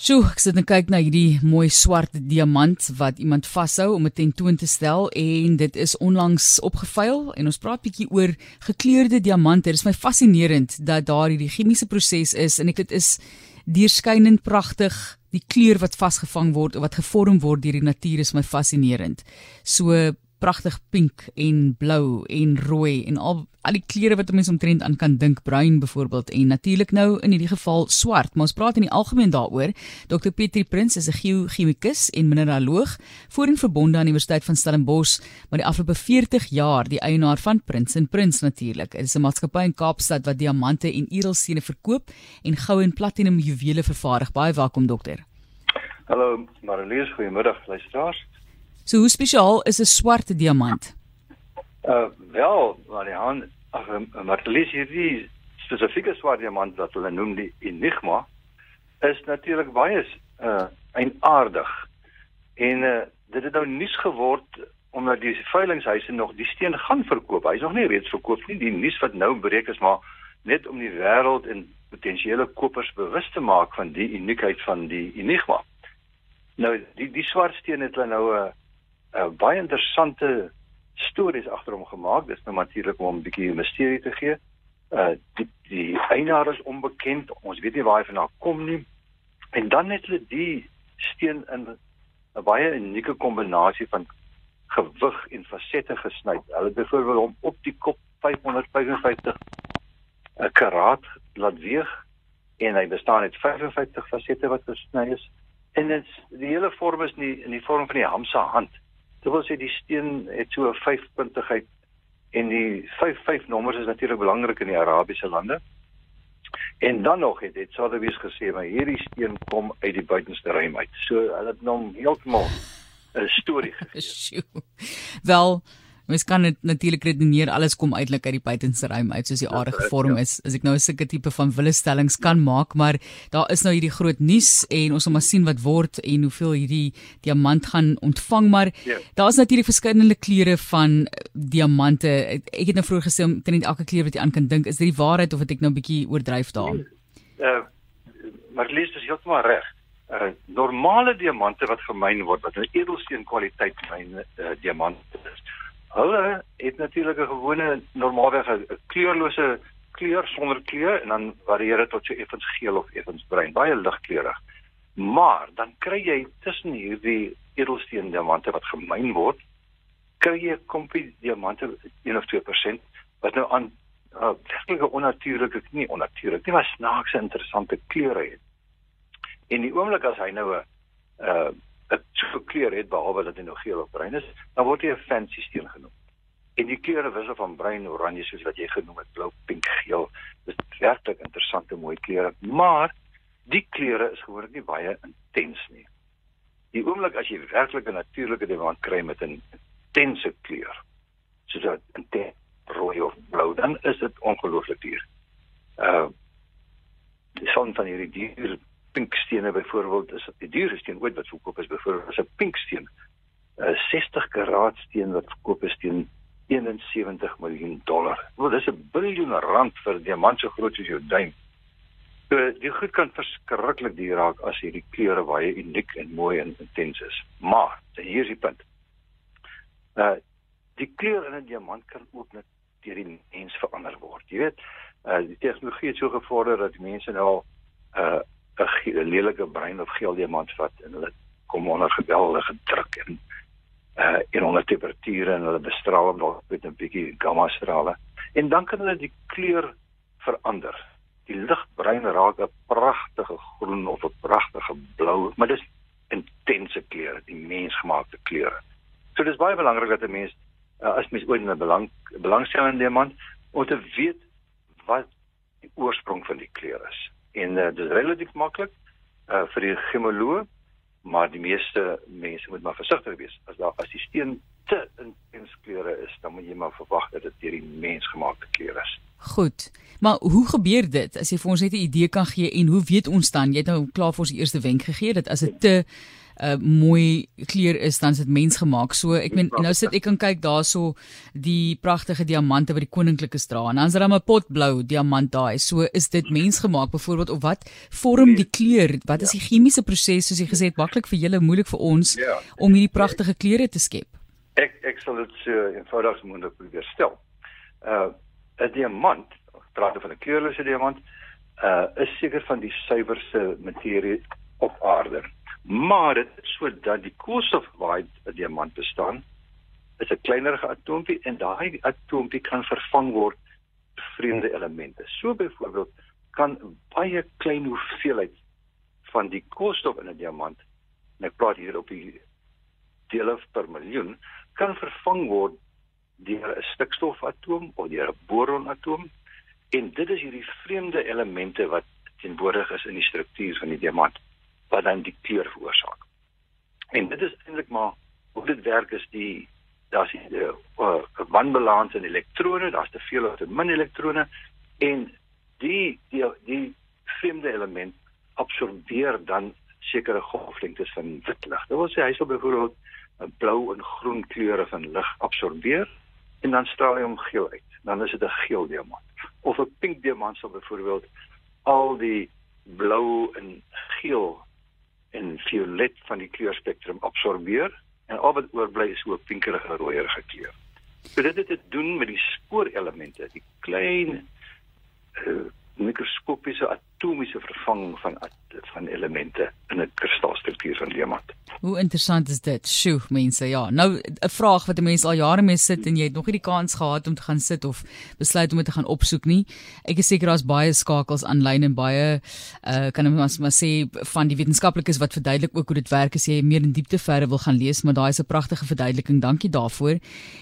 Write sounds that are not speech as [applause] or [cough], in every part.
Sjoe, ek sit en kyk na hierdie mooi swart diamant wat iemand vashou om dit tentoon te stel en dit is onlangs opgevuil en ons praat bietjie oor gekleurde diamante. Dit is my fascinerend dat daar hierdie chemiese proses is en ek dit is deurskynend pragtig. Die kleur wat vasgevang word of wat gevorm word deur die natuur is my fascinerend. So pragtig pink en blou en rooi en al al die kleure wat 'n mens omtrent aan kan dink, bruin byvoorbeeld en natuurlik nou in hierdie geval swart. Maar ons praat in die algemeen daaroor. Dr Petri Prins is 'n geochemikus en mineraloog voorheen verbonde aan die Universiteit van Stellenbosch, maar die afgelope 40 jaar die eienaar van Prins en Prins natuurlik. Dit is 'n maatskappy in Kaapstad wat diamante en edelstene verkoop en goue en platinum juwele vervaardig. Baie welkom dokter. Hallo Marlies, goeiemiddag luisteraars. So hoe spesiaal is 'n swart diamant? Uh wel, Marian, ag Marlies hierdie spesifieke swart diamant wat hulle noem die Enigma is natuurlik baie uh eienaardig. En uh dit het nou nuus geword omdat die veilinghuise nog die steen gaan verkoop. Hy's nog nie reeds verkoop nie. Die nuus wat nou breek is maar net om die wêreld en potensiële kopers bewus te maak van die uniekheid van die Enigma. Nou die die swart steen het hulle nou 'n uh, baie interessante stories agter hom gemaak. Dis nou natuurlik om 'n bietjie misterie te gee. Uh die die eienaar is onbekend. Ons weet nie waar hy vandaan kom nie. En dan het hulle die steen in 'n baie unieke kombinasie van gewig en fasette gesny. Hulle byvoorbeeld hom op die kop 555 'n karaat laat weeg en hy bestaan uit 55 fasette wat gesny is. En dit die hele vorm is nie in die vorm van die hamse hand. Dit wil sê die steen het so 'n 5-puntigheid en die 55 nommers is natuurlik belangrik in die Arabiese lande. En dan nog het dit Sotheby's gesê maar hierdie steen kom uit die buitenste ruim uit. So hulle het hom heeltemal 'n storie [laughs] gegee. Wel Mens kan dit natuurlik redeneer alles kom uitelik uit die buitenste ruim uit soos die aardige vorm ja. is. As ek nou 'n sulke tipe van willestellings kan maak, maar daar is nou hierdie groot nuus en ons moet maar sien wat word en hoeveel hierdie diamant gaan ontvang, maar ja. daar is natuurlik verskillende kleure van eh, diamante. Ek het nou vroeër gesê om teen elke kleur wat jy aan kan dink, is dit die waarheid of het ek nou 'n bietjie oordryf daar? Uh, maar lees dit heeltemal reg. Uh, normale diamante wat gemyn word wat 'n edelsteen kwaliteit myn uh, diamante is Hulle het natuurlik 'n gewone normaalweg 'n kleurlose kleur sonder kleur en dan varieer dit tot so effens geel of effens bruin, baie ligkleurig. Maar dan kry jy tussen hierdie edelsteen diamante wat gemyn word, kry jy kompie diamante 1 of 2% wat nou aan uh, werklike onnatuurlike nie onnatuurlik nie, maar snaakse interessante kleure het. En die oomblik as hy nou 'n uh, so kleur het behalwe dat hy nou geel of bruin is, dan word hy 'n fancy steen genoem. En die kleure wissel van bruin, oranje soos wat jy genoem het, blou, pink, geel. Dit is werklik interessante mooi kleure, maar die kleure is gewoonlik nie baie intens nie. Die oomblik as jy werklik 'n natuurlike diamant kry met 'n intense kleur, soos 'n intens rooi of blou, dan is dit ongelooflik duur. Uh die son van hierdie dier pinkstene byvoorbeeld is die duurste steen ooit wat verkoop is byvoorbeeld is 'n pinksteen. 'n 60 karaat steen wat verkoop is teen 71 miljoen dollar. Wel dis 'n biljoen rand vir 'n diamant so groot soos jou duim. So die goed kan verskriklik duur raak as hierdie kleure baie uniek en mooi en intens is. Maar hier is die punt. Uh die kleur in 'n diamant kan ook net deur die mens verander word. Jy weet, uh die tegnologie het so gevorder dat mense nou al uh 'n lelike brein of geel diamant vat en hulle kom onder geweldige druk en uh en onder temperature en hulle bestraal hom nog met 'n bietjie gamma strale en dan kan hulle die kleur verander. Die ligbruin raak 'n pragtige groen of 'n pragtige blou, maar dis intense kleure, die mensgemaakte kleure. So dis baie belangrik dat 'n mens uh, as mens ooit 'n belang belangstellende diamant om te weet wat die oorsprong van die kleur is en uh, dit is relatief maklik uh, vir die gemoloog maar die meeste mense moet maar versigtig wees. As daar as die steen te intens kleure is dan moet jy maar verwag dat dit deur die mensgemaakte kleur is. Goed. Maar hoe gebeur dit? As jy vir ons net 'n idee kan gee en hoe weet ons dan? Jy het nou klaar vir ons die eerste wenk gegee dat as dit te uh, mooi kleur is dan is dit mensgemaak. So ek meen nou sit ek kan kyk daarso die pragtige diamante wat die koninklikes dra en dan's daar 'n potblou diamant daai. So is dit mensgemaak byvoorbeeld of wat vorm die kleur? Wat is die chemiese proses soos jy gesê het maklik vir julle moeilik vir ons ja. om hierdie pragtige kleure te skep? Ek ek sal dit so eenvoudig moontlik probeer stel. Uh 'n diamant, praat van 'n kleurlose diamant, uh is seker van die suiwerste materie op aarde. Maar dit is sodat die koolstof waaruit 'n diamant bestaan, is 'n kleinerige atoompie en daai atoompie kan vervang word deur vreemde elemente. So byvoorbeeld kan baie klein hoeveelheid van die koolstof in 'n diamant, en ek praat hier op die dele per miljoen, kan vervang word deur 'n stikstofatoom of deur 'n boronatoom en dit is hierdie vreemde elemente wat teenwoordig is in die struktuur van die diamant wat dan die kleur veroorsaak. En dit is eintlik maar hoe dit werk is die daar's 'n uh, uh, wanbalans in elektrone, daar's te veel of te min elektrone en die die die vreemde element absorbeer dan sekere golflengtes van wit lig. Dit wil sê hy sal byvoorbeeld 'n blou en groen kleure van lig absorbeer en dan straal hy hom geel uit. Dan is dit 'n geel diamant. Of 'n pink diamant sal byvoorbeeld al die blou en geel en violet van die kleurspektrum absorbeer en al wat oorbly is so 'n pinkerige rooierige kleur. So dit het te doen met die spoorelemente, die klein uh, mikroskopiese atomiese vervanging van van elemente in 'n kristalstruktuur van diamant. Hoe interessant is dit? Sjoe, mense, ja. Nou 'n vraag wat 'n mens al jare mee sit en jy het nog nie die kans gehad om te gaan sit of besluit om dit te gaan opsoek nie. Ek is seker daar's baie skakels aanlyn en baie uh kan ons maar sê van die wetenskaplikes wat verduidelik ook hoe dit werk as jy meer in diepte verder wil gaan lees, maar daai is 'n pragtige verduideliking. Dankie daarvoor.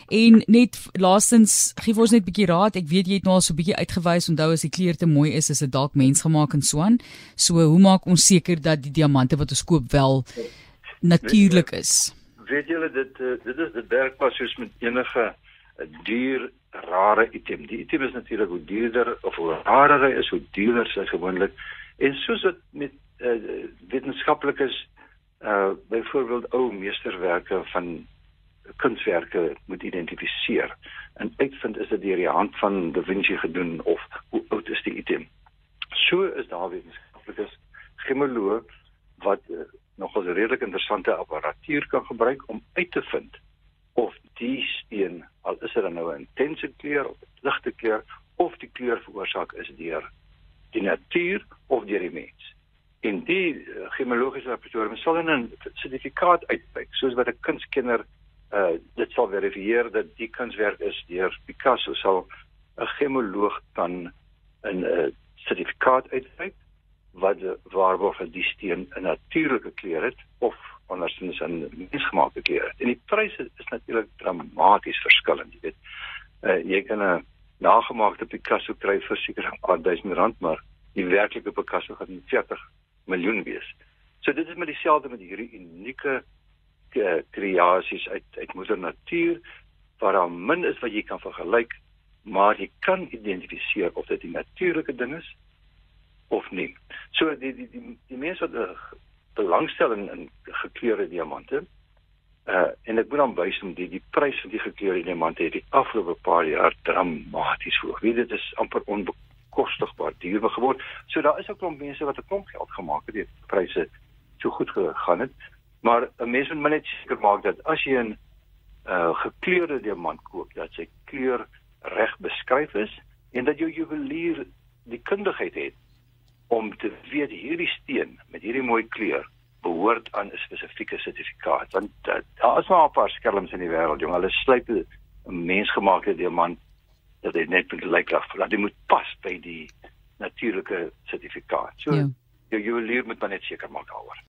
En net laastens, gee ons net 'n bietjie raad. Ek weet jy het nou al so 'n bietjie uitgewys. Onthou as die kleur te mooi is, is dit dalk mensgemaak en so aan. So hoe maak ons seker dat die diamante wat ons koop wel natuurlik is. Weet julle dit uh, dit is dit werk pas soos met enige duur rare item. Die item is natuurlik hoe duurder of hoe rarer hy is, hoe duurder sy gewoonlik. En soos dit met uh, wetenskaplikes uh byvoorbeeld ou meesterwerke van kunswerke moet identifiseer en uitvind is dit deur die hand van Da Vinci gedoen of hoe oud is die item. So is daar wetenskaplikes gemoloog wat uh, nogal 'n redelik interessante apparatuur kan gebruik om uit te vind of die steen al is dit nou 'n intense kleur of 'n ligte kleur of die kleur veroorsaak is deur die natuur of deur die mens. En die uh, gemologiese laboratorium sal in 'n sertifikaat uitreik soos wat 'n kunskenner uh dit sal verifieer dat die kunswerk is deur Picasso sal 'n gemoloog kan 'n uh, sertifikaat uitreik wat waarborg die steen 'n natuurlike kleur het of andersins 'n mensgemaakte kleur het. En die pryse is natuurlik dramaties verskillend, jy weet. Uh, jy kan 'n nagemaakte Picasso kry vir seker 'n paar duisend rand, maar die werklike Picasso gaan 40 miljoen wees. So dit is met dieselfde met hierdie unieke kreasies uit uit moeder natuur waar daar min is wat jy kan vergelyk, maar jy kan identifiseer of dit 'n natuurlike ding is of nie. So die die die, die mense wat uh, belangstel in, gekleurde diamante uh en ek moet dan wys om die die prys van die gekleurde diamante het die afgelope paar jaar dramaties hoog. Wie dit is amper onbekostigbaar duur geword. So daar is ook klomp mense wat 'n klomp geld gemaak het deur pryse so goed gegaan het. Maar 'n mens moet net seker maak dat as jy 'n uh gekleurde diamant koop, dat sy kleur reg beskryf is en dat jou juwelier die kundigheid het om te weet hierdie steen met hierdie mooi kleur behoort aan 'n spesifieke sertifikaat. Want uh, daar is maar 'n paar skelms in die wêreld jong. Hulle sluip 'n mensgemaakte diamant dat dit net moet lyk of dat dit moet pas by die natuurlike sertifikaat. So ja. jy jy leer met net seker maak daaroor